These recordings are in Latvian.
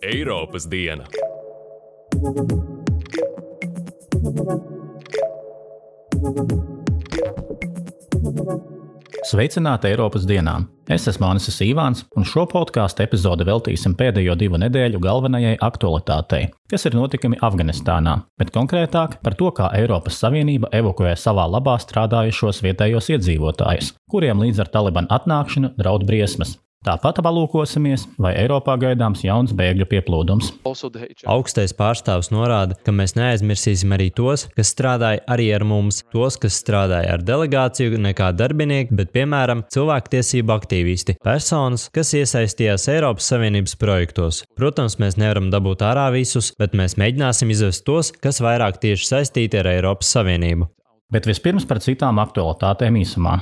Eiropas diena. Sveicināti Eiropas dienā! Es esmu Anis Sīvāns, un šo podkāstu epizodi veltīsim pēdējo divu nedēļu galvenajai aktualitātei, kas ir notikumi Afganistānā, bet konkrētāk par to, kā Eiropas Savienība evakuē savā labā strādājušos vietējos iedzīvotājus, kuriem līdz ar Talibanu atnākšanu draud briesmas. Tāpat palūkosimies, vai Eiropā gaidāms jauns bēgļu pieplūdums. Augstais pārstāvs norāda, ka mēs neaizmirsīsim arī tos, kas strādāja arī ar mums, tos, kas strādāja ar delegāciju, ne kā darbinieki, bet piemēram cilvēktiesību aktīvisti, personas, kas iesaistījās Eiropas Savienības projektos. Protams, mēs nevaram dabūt ārā visus, bet mēs mēģināsim izvest tos, kas vairāk tieši saistīti ar Eiropas Savienību. Bet vispirms par citām aktualitātēm īsumā.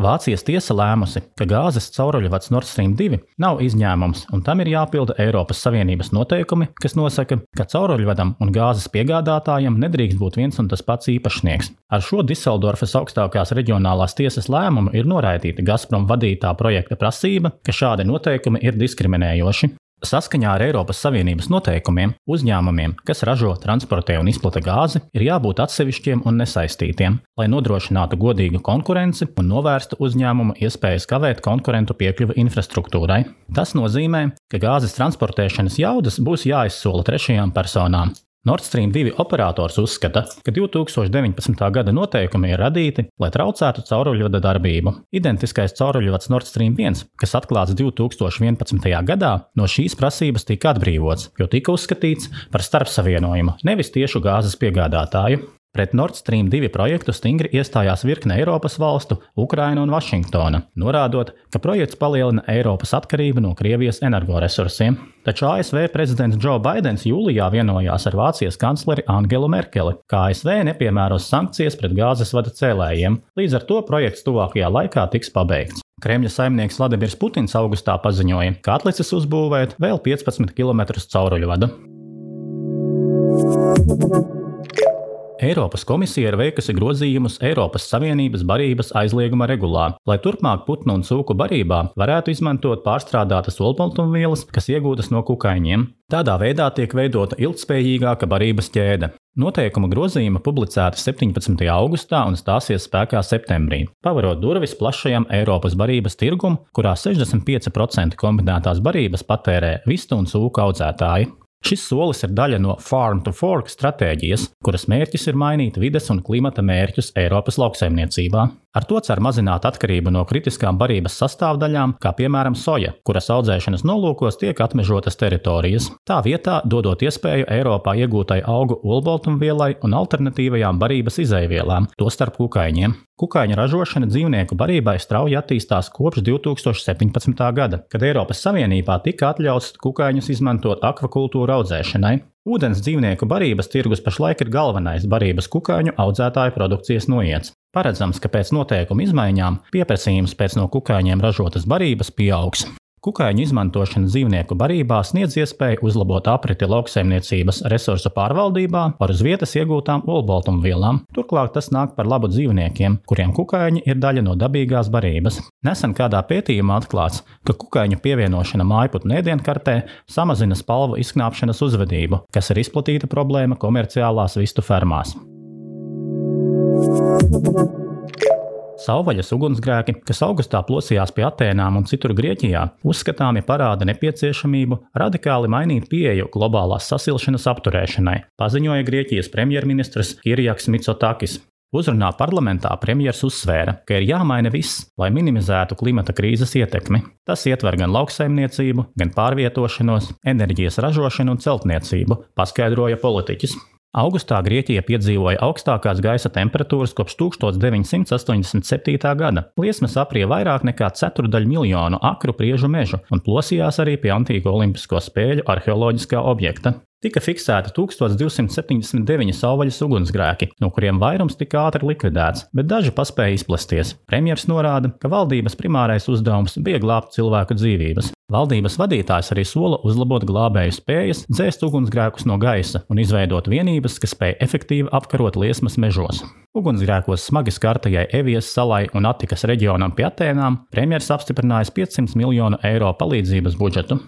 Vācijas tiesa lēmusi, ka gāzes cauruļvads Nord Stream 2 nav izņēmums, un tam ir jāpilda Eiropas Savienības noteikumi, kas nosaka, ka cauruļvadam un gāzes piegādātājam nedrīkst būt viens un tas pats īpašnieks. Ar šo Diseldorfas augstākās reģionālās tiesas lēmumu ir noraidīta Gazprom vadītā projekta prasība, ka šādi noteikumi ir diskriminējoši. Saskaņā ar Eiropas Savienības noteikumiem uzņēmumiem, kas ražo, transportē un izplata gāzi, ir jābūt atsevišķiem un nesaistītiem, lai nodrošinātu godīgu konkurenci un novērstu uzņēmumu iespējas kavēt konkurentu piekļuvi infrastruktūrai. Tas nozīmē, ka gāzes transportēšanas jaudas būs jāizsola trešajām personām, Nord Stream 2 operators uzskata, ka 2019. gada noteikumi ir radīti, lai traucētu cauruļvada darbību. Identiskais cauruļvads Nord Stream 1, kas atklāts 2011. gadā, no šīs prasības tika atbrīvots, jo tika uzskatīts par starpsavienojumu, nevis tiešu gāzes piegādātāju. Pret Nord Stream 2 projektu stingri iestājās virkne Eiropas valstu, Ukraina un Vašingtona, norādot, ka projekts palielina Eiropas atkarību no Krievijas energoresursiem. Taču ASV prezidents Joe Bidenis jūlijā vienojās ar Vācijas kancleri Angelu Merkeli, ka ASV nepiemēros sankcijas pret gāzes vada cēlējiem, līdz ar to projekts tuvākajā laikā tiks pabeigts. Kremļa saimnieks Vladimirs Putins augustā paziņoja, ka atlicis uzbūvēt vēl 15 km cauruļvadu. Eiropas komisija ir veikusi grozījumus Eiropas Savienības barības aizlieguma regulā, lai turpmāk putnu un cūku barībā varētu izmantot pārstrādātas olbaltumvielas, kas iegūtas no kukaiņiem. Tādā veidā tiek veidota ilgspējīgāka barības ķēde. Noteikuma grozījuma publicēta 17. augustā un stāsies spēkā septembrī, pavarot durvis plašajam Eiropas barības tirgum, kurā 65% kombinētās barības patērē vistu un cūku audzētāji. Šis solis ir daļa no Farm to Fork stratēģijas, kuras mērķis ir mainīt vides un klimata mērķus Eiropas lauksaimniecībā. Ar to cer mazināt atkarību no kritiskām barības sastāvdaļām, kā piemēram soja, kuras audzēšanas nolūkos tiek atmežotas teritorijas. Tā vietā dodot iespēju Eiropā iegūtai augu olbaltumvielai un alternatīvajām barības izaivielām, tostarp kukaiņiem. Kukaiņa ražošana dzīvnieku barībai strauji attīstās kopš 2017. gada, kad Eiropas Savienībā tika atļauts kukaiņus izmantot akvakultūra audzēšanai. Ūdens dzīvnieku barības tirgus pašlaik ir galvenais barības kukaiņu audzētāju produkcijas noiets. Paredzams, ka pēc noteikumu izmaiņām pieprasījums pēc no kukaiņiem ražotas barības pieaugs. Kukaiņu izmantošana dzīvnieku barībā sniedz iespēju uzlabot apriti lauksaimniecības resursu pārvaldībā par uz vietas iegūtām olbaltumvielām. Turklāt tas nāk par labu dzīvniekiem, kuriem kukaiņi ir daļa no dabīgās barības. Nesen kādā pētījumā atklāts, ka kukaiņu pievienošana mājputnu ēdienkartē samazina spalvu izknāpšanas uzvedību, kas ir izplatīta problēma komerciālās vistu fermās. Savvaļas ugunsgrēki, kas augustā plosījās pie Atēnām un citur Grieķijā, uzskatāmi parāda nepieciešamību radikāli mainīt pieeju globālās sasilšanas apturēšanai, paziņoja Grieķijas premjerministrs Kirjaks Mitsotakis. Uzrunā parlamentā premjerministrs uzsvēra, ka ir jāmaina viss, lai minimizētu klimata krīzes ietekmi. Tas ietver gan lauksaimniecību, gan pārvietošanos, enerģijas ražošanu un celtniecību, paskaidroja politiķis. Augustā Grieķija piedzīvoja augstākās gaisa temperatūras kopš 1987. gada. Liesmas aprija vairāk nekā ceturdaļu miljonu akru priežu mežu un plosījās arī pie antīko olimpisko spēļu arheoloģiskā objekta. Tika fiksēti 1279 savvaļas ugunsgrēki, no kuriem vairums tika ātri likvidēts, bet daži paspēja izplesties. Premjers norāda, ka valdības primārais uzdevums bija glābt cilvēku dzīvības. Valdības vadītājs arī sola uzlabot glābēju spējas, dzēst ugunsgrēkus no gaisa un izveidot vienības, kas spēj efektīvi apkarot liesmas mežos. Ugunsgrēkos smagi skartajai Evijas salai un Atikas reģionam pie Atēnām premjeras apstiprinājis 500 miljonu eiro palīdzības budžetu.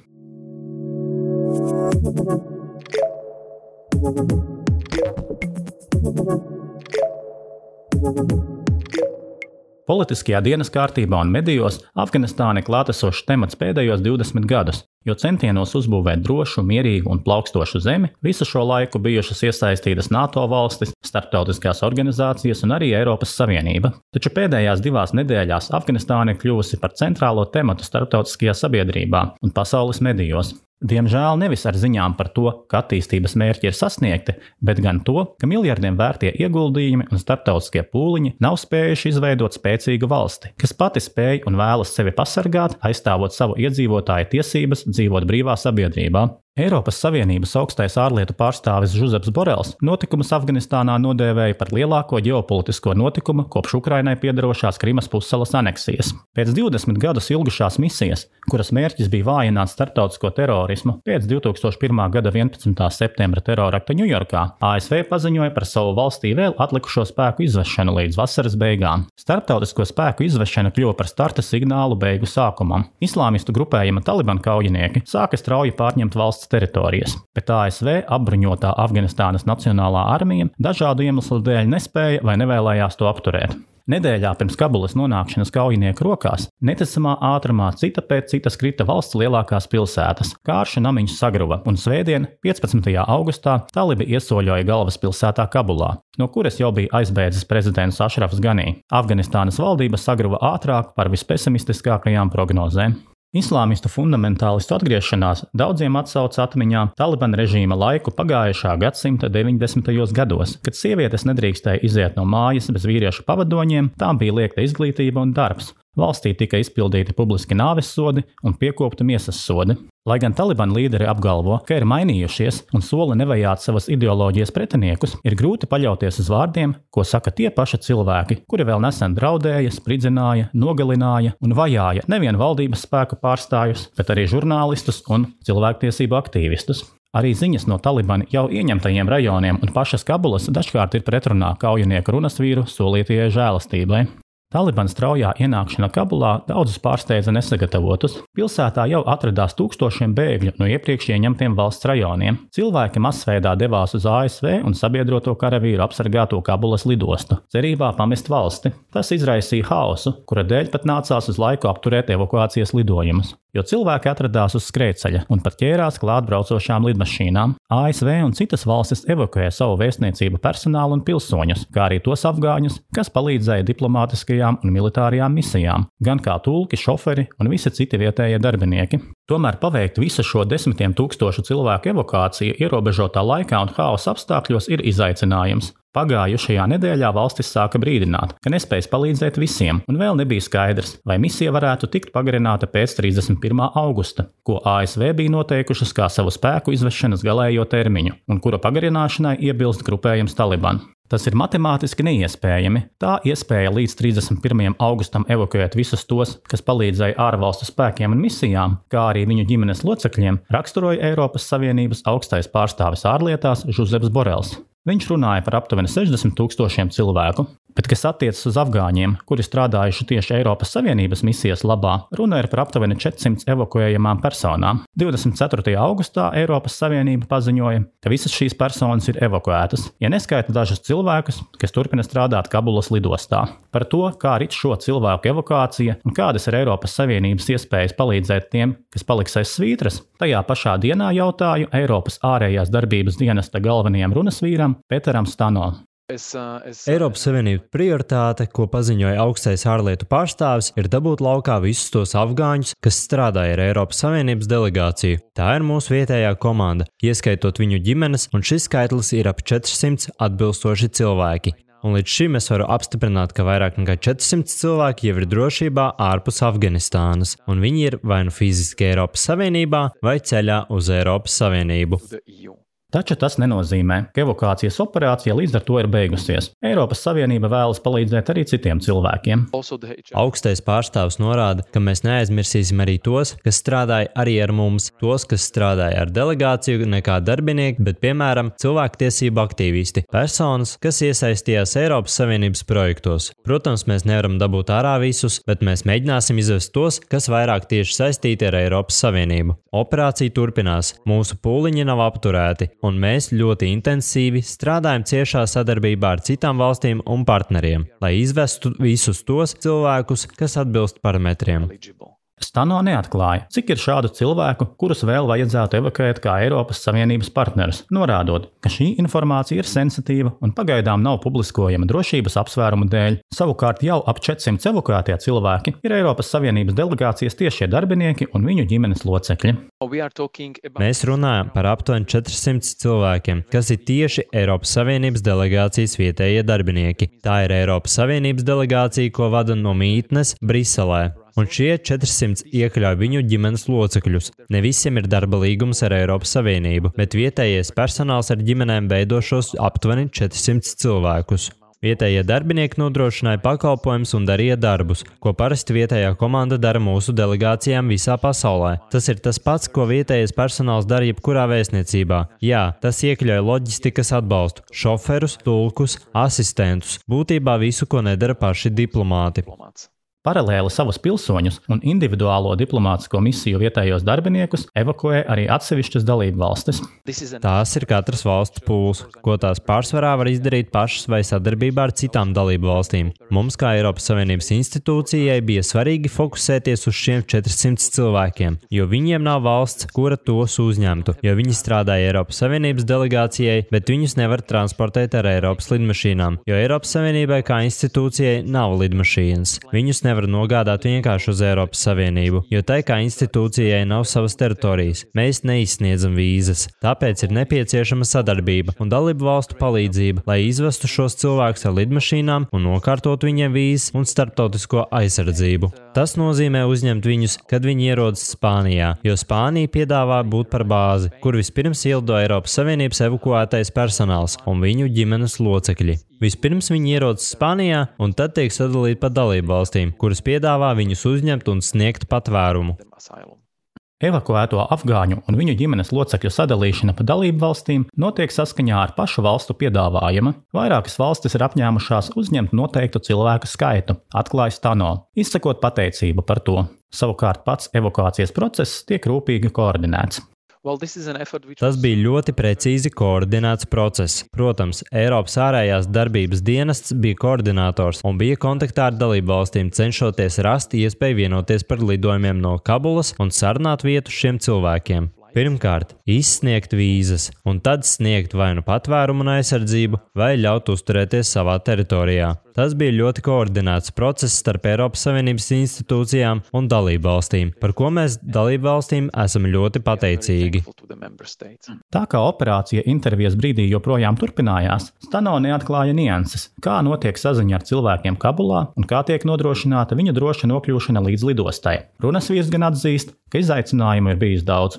Politiskajā dienas kārtībā un medijos Afganistāna ir klātesošs temats pēdējos 20 gadus, jo centienos uzbūvēt drošu, mierīgu un plaukstošu zemi visu šo laiku bijušas iesaistītas NATO valstis, starptautiskās organizācijas un arī Eiropas Savienība. Taču pēdējās divās nedēļās Afganistāna ir kļuvusi par centrālo tematu starptautiskajā sabiedrībā un pasaules medijos. Diemžēl nevis ar ziņām par to, ka attīstības mērķi ir sasniegti, bet gan to, ka miljardiem vērtie ieguldījumi un starptautiskie pūliņi nav spējuši izveidot spēcīgu valsti, kas pati spēj un vēlas sevi pasargāt, aizstāvot savu iedzīvotāju tiesības dzīvot brīvā sabiedrībā. Eiropas Savienības augstais ārlietu pārstāvis Žuzeps Borels notikumus Afganistānā nodēvēja par lielāko ģeopolitisko notikumu kopš Ukrainai piedarošās Krimas pussalas aneksijas. Pēc 20 gadus ilgušās misijas, kuras mērķis bija vājināt starptautisko terorismu, pēc 2001. gada 11. septembra terorakta Ņujorkā, ASV paziņoja par savu valstī vēl atlikušo spēku izvešanu līdz vasaras beigām. Starptautisko spēku izvešana kļuva par starta signālu beigu sākumam. Islāmistu grupējuma Taliban kaujinieki sāka strauji pārņemt valsts valsts teritorijas, bet ASV apbruņotā Afganistānas Nacionālā armija dažādu iemeslu dēļ nespēja vai nevēlējās to apturēt. Nedēļā pirms Kabulas nonākšanas kaujinieku rokās neticamā ātrumā cita pēc citas krita valsts lielākās pilsētas. Kārša namiņš sagruva, un svētdien, 15. augustā, talibi iesoļoja galvaspilsētā Kabulā, no kuras jau bija aizbēdzis prezidents Ašrafs Ganī. Afganistānas valdība sagruva ātrāk par vispesimistiskākajām prognozēm. Islāmistu fundamentālistu atgriešanās daudziem atsauca atmiņā Taliban režīma laiku pagājušā gadsimta 90. gados, kad sievietes nedrīkstēja iziet no mājas bez vīriešu pavadoņiem, tām bija liekta izglītība un darbs. Valstī tika izpildīti publiski nāves sodi un piekopta miesas sodi. Lai gan Taliban līderi apgalvo, ka ir mainījušies un sola nevajāt savas ideoloģijas pretiniekus, ir grūti paļauties uz vārdiem, ko saka tie paši cilvēki, kuri vēl nesen draudēja, spridzināja, nogalināja un vajāja nevien valdības spēku pārstāvjus, bet arī žurnālistus un cilvēktiesību aktīvistus. Arī ziņas no Talibana jau ieņemtajiem rajoniem un pašas Kabulas dažkārt ir pretrunā kaujinieku runas vīru solītajai žēlastībai. Taliban straujā ienākšana Kabulā daudzus pārsteidza nesagatavotus. Pilsētā jau atradās tūkstošiem bēgļu no iepriekš ieņemtiem valsts rajoniem. Cilvēki masveidā devās uz ASV un sabiedroto karavīru apsargāto Kabulas lidostu, cerībā pamest valsti. Tas izraisīja haosu, kura dēļ pat nācās uz laiku apturēt evakuācijas lidojumus jo cilvēki atradās uz skrejceļa un pat ķērās klāt braucošām lidmašīnām. ASV un citas valstis evakuēja savu vēstniecību personālu un pilsoņus, kā arī tos afgāņus, kas palīdzēja diplomātiskajām un militārajām misijām, gan kā tulki, šoferi un visi citi vietējie darbinieki. Tomēr paveikt visu šo desmitiem tūkstošu cilvēku evakuāciju ierobežotā laikā un haosa apstākļos ir izaicinājums. Pagājušajā nedēļā valstis sāka brīdināt, ka nespēs palīdzēt visiem, un vēl nebija skaidrs, vai misija varētu tikt pagarināta pēc 31. augusta, ko ASV bija noteikušas kā savu spēku izvešanas galējo termiņu, un kura pagarināšanai iebilst grupējums Taliban. Tas ir matemātiski neiespējami. Tā iespēja līdz 31. augustam evakuēt visus tos, kas palīdzēja ārvalstu spēkiem un misijām, kā arī viņu ģimenes locekļiem, raksturoja Eiropas Savienības augstais pārstāvis ārlietās Žuzeps Borels. Viņš runāja par aptuveni 60 tūkstošiem cilvēku, bet kas attiecas uz afgāņiem, kuri strādājuši tieši Eiropas Savienības misijas labā, runa ir par aptuveni 400 evakuējamām personām. 24. augustā Eiropas Savienība paziņoja, ka visas šīs personas ir evakuētas, ja neskaita dažus cilvēkus, kas turpina strādāt Kabulas lidostā. Par to, kā rit šo cilvēku evakuācija un kādas ir Eiropas Savienības iespējas palīdzēt tiem, kas paliks aiz svītras, tajā pašā dienā jautāju Eiropas ārējās darbības dienesta galvenajam runasvīram Peteram, Stano. Es, es, Eiropas Savienības prioritāte, ko paziņoja augstais ārlietu pārstāvis, ir dabūt laukā visus tos afgāņus, kas strādāja ar Eiropas Savienības delegāciju. Tā ir mūsu vietējā komanda, ieskaitot viņu ģimenes, un šis skaitlis ir ap 400 atbilstoši cilvēki. Un līdz šim es varu apstiprināt, ka vairāk nekā 400 cilvēki jau ir drošībā ārpus Afganistānas, un viņi ir vai nu fiziski Eiropas Savienībā, vai ceļā uz Eiropas Savienību. Taču tas nenozīmē, ka evakuācijas operācija līdz ar to ir beigusies. Eiropas Savienība vēlas palīdzēt arī citiem cilvēkiem. Augstais pārstāvs norāda, ka mēs neaizmirsīsim arī tos, kas strādāja arī ar mums, tos, kas strādāja ar delegāciju, ne kā darbinieki, bet piemēram cilvēktiesību aktīvisti, personas, kas iesaistījās Eiropas Savienības projektos. Protams, mēs nevaram dabūt ārā visus, bet mēs mēģināsim izvest tos, kas vairāk tieši saistīti ar Eiropas Savienību. Operācija turpinās, mūsu pūliņi nav apturēti, un mēs ļoti intensīvi strādājam ciešā sadarbībā ar citām valstīm un partneriem, lai izvestu visus tos cilvēkus, kas atbilst parametriem. Stano neatklāja, cik ir šādu cilvēku, kurus vēl vajadzētu evakuēt kā Eiropas Savienības partnerus, norādot, ka šī informācija ir sensitīva un pagaidām nav publiskojama drošības apsvērumu dēļ. Savukārt jau ap 400 evakuētie cilvēki ir Eiropas Savienības delegācijas tiešie darbinieki un viņu ģimenes locekļi. Mēs runājam par aptuveni 400 cilvēkiem, kas ir tieši Eiropas Savienības delegācijas vietējie darbinieki. Tā ir Eiropas Savienības delegācija, ko vada no mītnes Briselē un šie 400 iekļauj viņu ģimenes locekļus. Ne visiem ir darba līgums ar Eiropas Savienību, bet vietējais personāls ar ģimenēm veido šos aptuveni 400 cilvēkus. Vietējie darbinieki nodrošināja pakalpojumus un darīja darbus, ko parasti vietējā komanda dara mūsu delegācijām visā pasaulē. Tas ir tas pats, ko vietējais personāls dara jebkurā vēstniecībā. Jā, tas iekļauj loģistikas atbalstu, šoferus, tulkus, asistentus, būtībā visu, ko nedara paši diplomāti. Paralēli savus pilsoņus un individuālo diplomātsko misiju vietējos darbiniekus evakuē arī atsevišķas dalību valstis. Tās ir katras valsts pūles, ko tās pārsvarā var izdarīt pašas vai sadarbībā ar citām dalību valstīm. Mums, kā Eiropas Savienības institūcijai, bija svarīgi fokusēties uz šiem 400 cilvēkiem, jo viņiem nav valsts, kura tos uzņemtu, jo viņi strādāja Eiropas Savienības delegācijai, bet viņus nevar transportēt ar Eiropas lidmašīnām, jo Eiropas Savienībai kā institūcijai nav lidmašīnas. Viņus nevar nevar nogādāt vienkārši uz Eiropas Savienību, jo tai kā institūcijai nav savas teritorijas. Mēs neizsniedzam vīzas, tāpēc ir nepieciešama sadarbība un dalību valstu palīdzība, lai izvestu šos cilvēkus ar lidmašīnām un nokārtot viņiem vīzas un starptautisko aizsardzību. Tas nozīmē uzņemt viņus, kad viņi ierodas Spānijā, jo Spānija piedāvā būt par bāzi, kur vispirms ielido Eiropas Savienības evakuētais personāls un viņu ģimenes locekļi. Vispirms viņi ierodas Spānijā un tad tiek sadalīti pa dalību valstīm, kuras piedāvā viņus uzņemt un sniegt patvērumu. Evakuēto afgāņu un viņu ģimenes locekļu sadalīšana pa dalību valstīm notiek saskaņā ar pašu valstu piedāvājumu. Vairākas valstis ir apņēmušās uzņemt noteiktu cilvēku skaitu, atklāja Stano, izsakot pateicību par to. Savukārt pats evakuācijas process tiek rūpīgi koordinēts. Tas bija ļoti precīzi koordinēts process. Protams, Eiropas ārējās darbības dienests bija koordinators un bija kontaktā ar dalību valstīm, cenšoties rast iespēju vienoties par lidojumiem no Kabulas un sarunāt vietu šiem cilvēkiem. Pirmkārt, izsniegt vīzas, un tad sniegt vai nu patvērumu un aizsardzību, vai ļaut uzturēties savā teritorijā. Tas bija ļoti koordinēts process starp Eiropas Savienības institūcijām un dalību valstīm, par ko mēs dalību valstīm esam ļoti pateicīgi. Tā kā operācija intervijas brīdī joprojām turpinājās, Stano neatklāja nianses, kā notiek saziņa ar cilvēkiem Kabulā un kā tiek nodrošināta viņu droša nokļūšana līdz lidostai. Runas vīrs gan atzīst, ka izaicinājumu ir bijis daudz.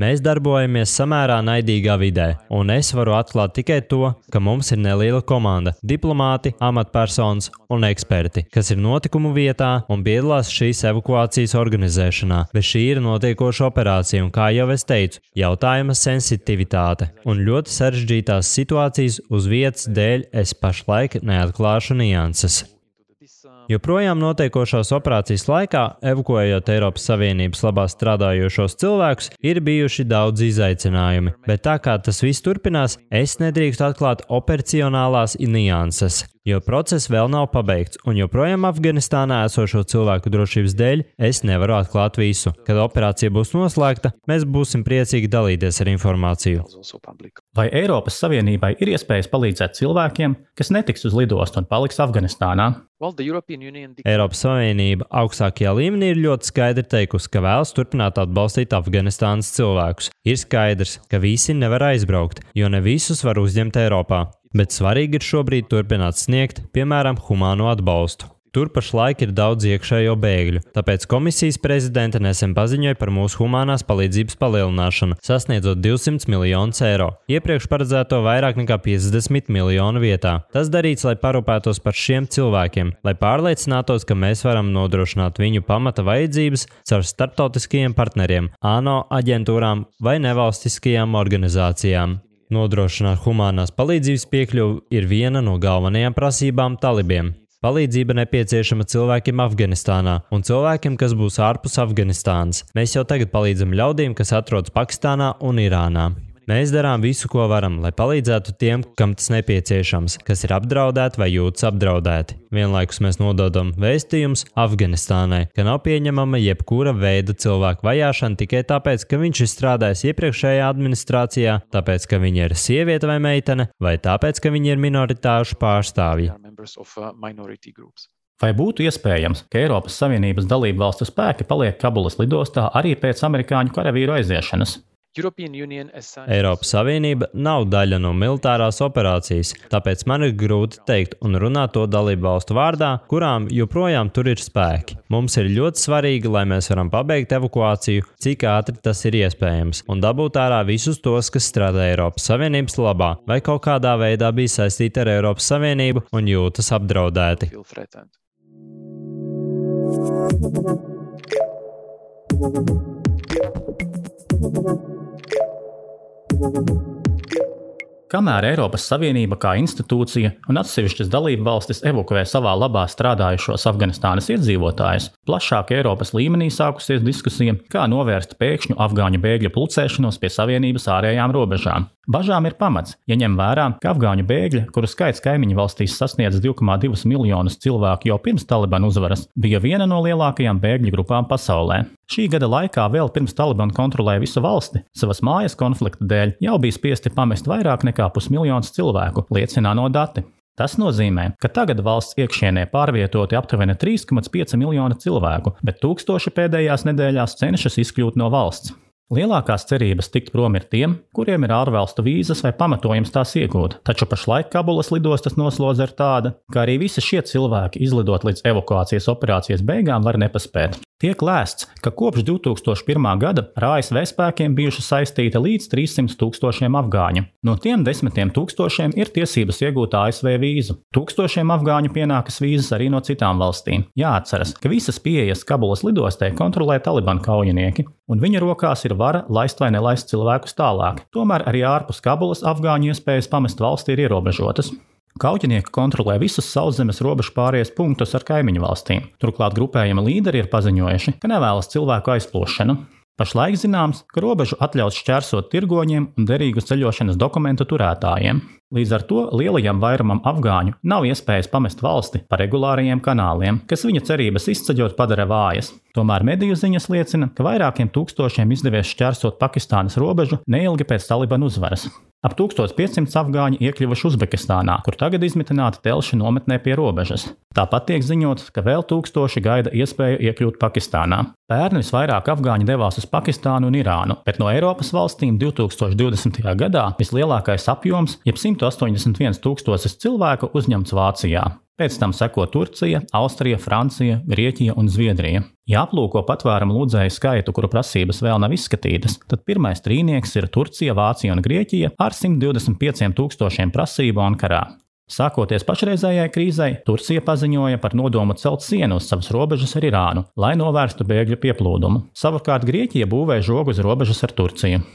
Mēs darbojamies samērā naidīgā vidē, un es varu atklāt tikai to, ka mums ir neliela komanda - diplomāti amatpersonas un eksperti, kas ir notikumu vietā un piedalās šīs evakuācijas organizēšanā. Bet šī ir notiekoša operācija, un kā jau es teicu, jautājuma sensitivitāte un ļoti sarežģītās situācijas uz vietas dēļ es pašlaik neatklāšu nianses. Joprojām notiekošās operācijas laikā, evakuējot Eiropas Savienības labā strādājošos cilvēkus, ir bijuši daudz izaicinājumu, bet tā kā tas viss turpinās, es nedrīkstu atklāt operacionālās nianses jo process vēl nav pabeigts, un joprojām Afganistānā esošo cilvēku drošības dēļ es nevaru atklāt visu. Kad operācija būs noslēgta, mēs būsim priecīgi dalīties ar informāciju. Vai Eiropas Savienībai ir iespējas palīdzēt cilvēkiem, kas netiks uz lidostu un paliks Afganistānā? Eiropas Savienība augstākajā līmenī ir ļoti skaidri teikusi, ka vēlas turpināt atbalstīt Afganistānas cilvēkus. Ir skaidrs, ka visi nevar aizbraukt, jo ne visus var uzņemt Eiropā bet svarīgi ir šobrīd turpināt sniegt, piemēram, humāno atbalstu. Tur pašlaik ir daudz iekšējo bēgļu, tāpēc komisijas prezidente nesen paziņoja par mūsu humanās palīdzības palielināšanu, sasniedzot 200 miljonus eiro. Iepriekš paredzēto vairāk nekā 50 miljonu vietā. Tas darīts, lai parūpētos par šiem cilvēkiem, lai pārliecinātos, ka mēs varam nodrošināt viņu pamata vajadzības caur starptautiskajiem partneriem, ANO aģentūrām vai nevalstiskajām organizācijām. Nodrošināt humanās palīdzības piekļuvi ir viena no galvenajām prasībām talibiem. Palīdzība nepieciešama cilvēkiem Afganistānā un cilvēkiem, kas būs ārpus Afganistānas. Mēs jau tagad palīdzam ļaudīm, kas atrodas Pakistānā un Irānā. Mēs darām visu, ko varam, lai palīdzētu tiem, kam tas nepieciešams, kas ir apdraudēti vai jūtas apdraudēti. Vienlaikus mēs nododam vēstījumus Afganistānai, ka nav pieņemama jebkura veida cilvēku vajāšana tikai tāpēc, ka viņš ir strādājis iepriekšējā administrācijā, tāpēc, ka viņa ir sieviete vai meitene, vai tāpēc, ka viņi ir minoritāšu pārstāvji. Vai būtu iespējams, ka Eiropas Savienības dalību valstu spēki paliek Kabulas lidostā arī pēc amerikāņu karavīru aiziešanas? Eiropas Savienība nav daļa no militārās operācijas, tāpēc man ir grūti teikt un runāt to dalību valstu vārdā, kurām joprojām tur ir spēki. Mums ir ļoti svarīgi, lai mēs varam pabeigt evakuāciju, cik ātri tas ir iespējams, un dabūt ārā visus tos, kas strādā Eiropas Savienības labā vai kaut kādā veidā bija saistīti ar Eiropas Savienību un jūtas apdraudēti. Thank you. Kamēr Eiropas Savienība kā institūcija un atsevišķas dalību valstis evakuē savā labā strādājušos Afganistānas iedzīvotājus, plašāk Eiropas līmenī sākusies diskusija, kā novērst pēkšņu afgāņu bēgļu pulcēšanos pie Savienības ārējām robežām. Bažām ir pamats, ja ņem vērā, ka afgāņu bēgļi, kuru skaits kaimiņu valstīs sasniedz 2,2 miljonus cilvēku jau pirms Talibanu uzvaras, bija viena no lielākajām bēgļu grupām pasaulē. Šī gada laikā, vēl pirms Talibanu kontrolēja visu valsti, savas mājas konflikta dēļ jau bija spiesti pamest vairāk nekā pusmiljons cilvēku, liecina no dati. Tas nozīmē, ka tagad valsts iekšienē pārvietoti aptuveni 3,5 miljoni cilvēku, bet tūkstoši pēdējās nedēļās cenšas izkļūt no valsts. Lielākās cerības tikt prom ir tiem, kuriem ir ārvalstu vīzas vai pamatojums tās iegūt, taču pašlaik Kabulas lidostas noslodze ir tāda, ka arī visi šie cilvēki izlidot līdz evakuācijas operācijas beigām var nepaspēt. Tiek lēsts, ka kopš 2001. gada ar ASV spēkiem bijuši saistīti līdz 300 tūkstošiem afgāņu. No tiem desmitiem tūkstošiem ir tiesības iegūt ASV vīzu. Tūkstošiem afgāņu pienākas vīzas arī no citām valstīm. Jāatceras, ka visas pieejas Kabulas lidostē kontrolē Taliban kaujinieki, un viņa rokās ir vara laist vai nelaist cilvēkus tālāk. Tomēr arī ārpus Kabulas afgāņu iespējas pamest valsti ir ierobežotas. Kauķinieki kontrolē visus sauszemes robežu pārējais punktus ar kaimiņu valstīm. Turklāt grupējuma līderi ir paziņojuši, ka nevēlas cilvēku aizplūšanu. Pašlaik zināms, ka robežu atļaus šķērsot tirgoņiem un derīgu ceļošanas dokumentu turētājiem. Līdz ar to lielajam vairumam afgāņu nav iespējas pamest valsti pa regulārajiem kanāliem, kas viņu cerības izceļot padara vājas. Tomēr mediju ziņas liecina, ka vairākiem tūkstošiem izdevies šķērsot Pakistānas robežu neilgi pēc Talibanu uzvaras. Ap 1500 afgāņi iekļuvuši Uzbekistānā, kur tagad izmitināti telši nometnē pie robežas. Tāpat tiek ziņots, ka vēl tūkstoši gaida iespēju iekļūt Pakistānā. Pērn visvairāk afgāņi devās uz Pakistānu un Irānu, bet no Eiropas valstīm 2020. gadā vislielākais apjoms, jeb 181 tūkstošus cilvēku, uzņemts Vācijā. Pēc tam seko Turcija, Austrija, Francija, Grieķija un Zviedrija. Ja aplūko patvērumu lūdzēju skaitu, kuru prasības vēl nav izskatītas, tad pirmais trīnieks ir Turcija, Vācija un Grieķija ar 125 tūkstošiem prasību Ankarā. Sākoties pašreizējai krīzei, Turcija paziņoja par nodomu celt sienu uz savas robežas ar Irānu, lai novērstu bēgļu pieplūdumu. Savukārt Grieķija būvē žogu uz robežas ar Turciju.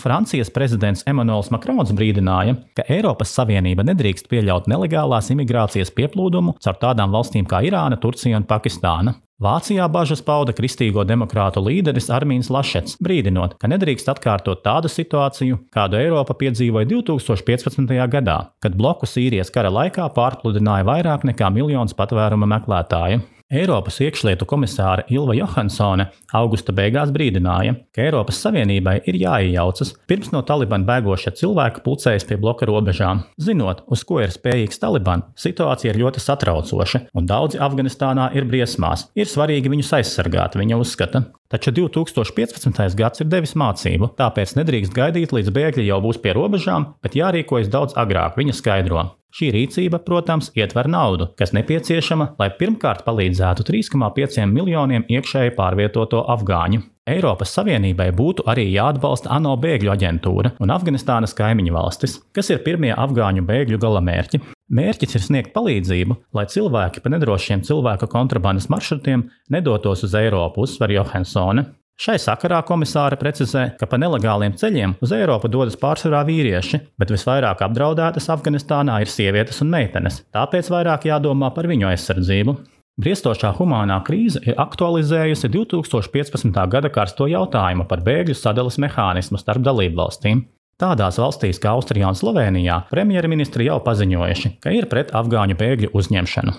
Francijas prezidents Emmanuels Makrons brīdināja, ka Eiropas Savienība nedrīkst pieļaut nelegālās imigrācijas pieplūdumu caur tādām valstīm kā Irāna, Turcija un Pakistāna. Vācijā bažas pauda kristīgo demokrātu līderis Armīns Lašets, brīdinot, ka nedrīkst atkārtot tādu situāciju, kādu Eiropa piedzīvoja 2015. gadā, kad bloku Sīrijas kara laikā pārpludināja vairāk nekā miljons patvēruma meklētāju. Eiropas iekšlietu komisāre Ilva Johansone augusta beigās brīdināja, ka Eiropas Savienībai ir jāiejaucas pirms no Taliban bēgošie cilvēki pulcējas pie bloka robežām. Zinot, uz ko ir spējīgs Taliban, situācija ir ļoti satraucoša, un daudzi Afganistānā ir briesmās. Ir svarīgi viņus aizsargāt, viņa uzskata. Taču 2015. gads ir devis mācību, tāpēc nedrīkst gaidīt, līdz bēgļi jau būs pie robežām, bet jārīkojas daudz agrāk, viņa skaidro. Šī rīcība, protams, ietver naudu, kas nepieciešama, lai pirmkārt palīdzētu 3,5 miljoniem iekšēji pārvietoto afgāņu. Eiropas Savienībai būtu arī jāatbalsta ANO bēgļu aģentūra un Afganistānas kaimiņu valstis, kas ir pirmie afgāņu bēgļu galamērķi. Mērķis ir sniegt palīdzību, lai cilvēki pa nedrošiem cilvēku kontrabandas maršrutiem nedotos uz Eiropu, uzsver Johansone. Šai sakarā komisāre precizē, ka pa nelegāliem ceļiem uz Eiropu dodas pārsvarā vīrieši, bet visvairāk apdraudētas Afganistānā ir sievietes un meitenes, tāpēc vairāk jādomā par viņu aizsardzību. Briestošā humānā krīze ir aktualizējusi 2015. gada karsto jautājumu par bēgļu sadales mehānismu starp dalību valstīm. Tādās valstīs kā Austrijā un Slovenijā premjerministri jau paziņojuši, ka ir pret afgāņu bēgļu uzņemšanu.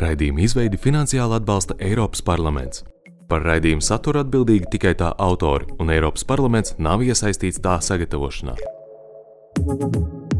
Raidījuma izveidi finansiāli atbalsta Eiropas parlaments. Par raidījumu saturu atbildīgi tikai tā autori, un Eiropas parlaments nav iesaistīts tā sagatavošanā. Thank you.